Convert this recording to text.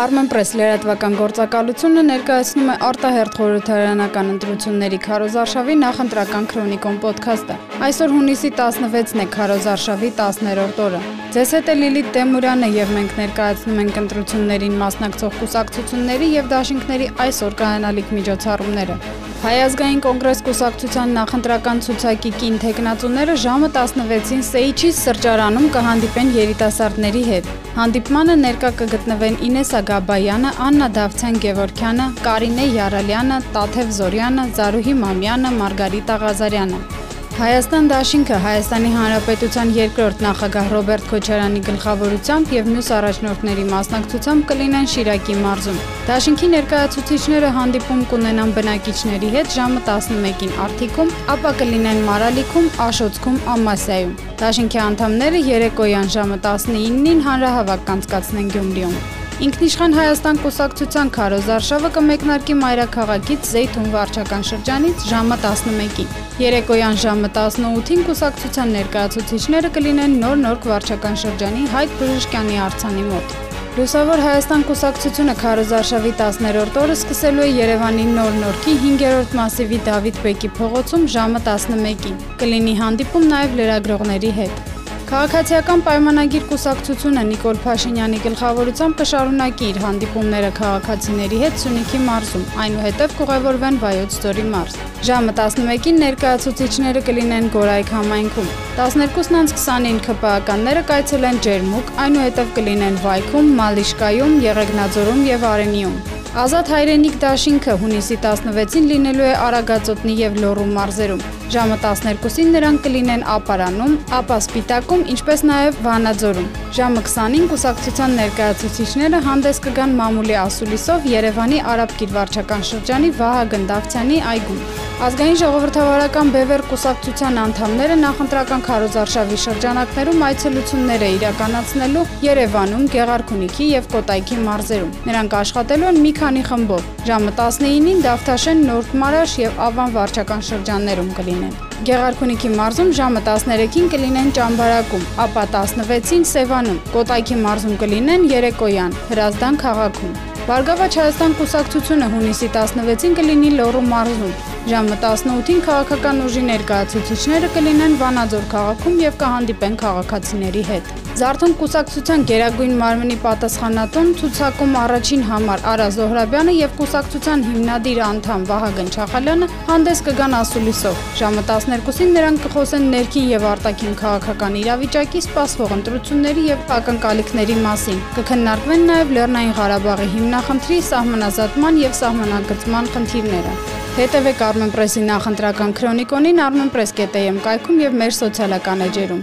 Armenpress լրատվական գործակալությունը ներկայացնում է արտահերթ խորհրդարանական ընտրությունների քարոզարշավի նախընտրական քրոնիկոն ոդքասթը։ Այսօր հունիսի 16-ն է քարոզարշավի 10-րդ օրը։ Ձեզ հետ է Լիլիթ Տեմուրյանը եւ մենք ներկայացնում ենք ընտրություններին մասնակցող կուսակցությունների եւ դաշինքների այսօր կայանալիք միջոցառումները։ Հայ ազգային կոնգրես կուսակցության նախընտրական ցուցակի կին տեխնացուները ժամը 16-ին Սեիչի սրճարանում կհանդիպեն երիտասարդների հետ։ Հանդիպմանը ներկա կգտնվեն Ինես Ագաբայանը, Աննա Դավթյան Գևորքյանը, Կարինե Յարալյանը, Տաթև Զորյանը, Զարուհի Մամյանը, Մարգարիտ Աղազարյանը։ Հայաստան դաշինքը Հայաստանի Հանրապետության երկրորդ նախագահ Ռոբերտ Քոչարյանի գլխավորությամբ եւ մյուս առաջնորդների մասնակցությամբ կլինեն Շիրակի մարզում։ Դաշինքի ներկայացուցիչները հանդիպում կունենան բնակիչների հետ ժամը 11-ին Արթիկում, ապա կլինեն Մարալիքում, Աշոցքում, Ամասիայում։ Դաշինքի անդամները երեկոյան ժամը 19-ին հանրահավաք կանցկացնեն Գյումրիում։ Ինքնիշխան Հայաստան կուսակցության Քարոզ Արշավը կմեկնարկի Մայրաքաղաքից Զեյթուն վարչական շրջանից ժամը 11-ին։ Երեկոյան ժամը 18-ին կուսակցության ներկայացուցիչները կլինեն նոր-նոր վարչական շրջանի Հայկ Բժշկյանի արձանի մոտ։ Լուսավոր Հայաստան կուսակցությունը Քարոզարշավի 10-րդ օրը սկսելու է Երևանի Նոր Նորքի 5-րդ մասիվի Դավիթ Բեկի փողոցում ժամը 11-ին։ Կլինի հանդիպում նաև լրագրողների հետ։ Քաղաքացիական պայմանագիր կուսակցությունը Նիկոլ Փաշինյանի գլխավորությամբ կշարունակի իր հանդիպումները քաղաքացիների հետ Սյունիքի մարզում, այնուհետև կուղևորվեն Վայոց ձորի մարզ։ Ժամը 11-ին ներկայացուցիչները կլինեն Գորայք համայնքում։ 12:29-ին ՔՊԱ-ականները կայցելեն Ջերմուկ, այնուհետև կլինեն Վայքում, Մալիշկայում, Եղեգնաձորում եւ Արենիում։ Ազատ հայրենիք դաշինքը հունիսի 16-ին լինելու է Արագածոտնի եւ Լոռու մարզերում։ Ժամը 12-ին նրանք կլինեն Ապարանում, ապա Սպիտակում, ինչպես նաև Վանաձորում։ Ժամը 20-ին կուսակցության ներկայացուցիչները հանդես կգան մամուլի ասուլիսով Երևանի Արաբ Կիրվարչական շրջանի Վահագն Դավթյանի այգում։ Ազգային ժողովրդավարական Բևեր կուսակցության անդամները նախընտրական քարոզարշավի շրջանակներում այցելություններ է իրականացնելու Երևանում, Գեղարքունիքի եւ Կոտայքի մարզերում։ Նրանք աշխատելու են մի քանի խմբով։ Ժամը 19-ին Դավթաշեն, Նորդ Մարաշ եւ Ավան վարչական շրջաններում կլինեն։ Գեղարքունիքի մարզում ժամը 13-ին կլինեն Ճամբարակում, ապա 16-ին Սևանում, Կոտայքի մարզում կլինեն Երեկոյան, Հրազդան քաղաքում։ Բարգավաճ Հայաստան կուսակցությունը հունիսի 16-ին կլինի Լոռու մարզում, Ժամը 18-ին քաղաքական ուժի ներկայացուցիչները կլինեն Վանաձոր քաղաքում եւ կհանդիպեն քաղաքացիների հետ։ Զարթոն կուսակցության Գերագույն մարմնի պատասխանատուն ցուցակում առաջին համար Արա Զոհրաբյանը եւ կուսակցության հիմնադիր անդամ Վահագն Չախալյանը հանդես կգան ասուլիսով։ Ժամը 12-ին նրանք կխոսեն ներքին եւ արտաքին քաղաքական իրավիճակի, սպասվող ընտրությունների եւ ակնկալիքների մասին։ Կքննարկվեն նաեւ Լեռնային Ղարաբաղի հիմնախնդրի, սահմանազատման եւ սահմանագծման խնդիրները։ Հետևեք Armenpress-ի նախընտրական քրոնիկոնին armenpress.am կայքում եւ մեր սոցիալական էջերում։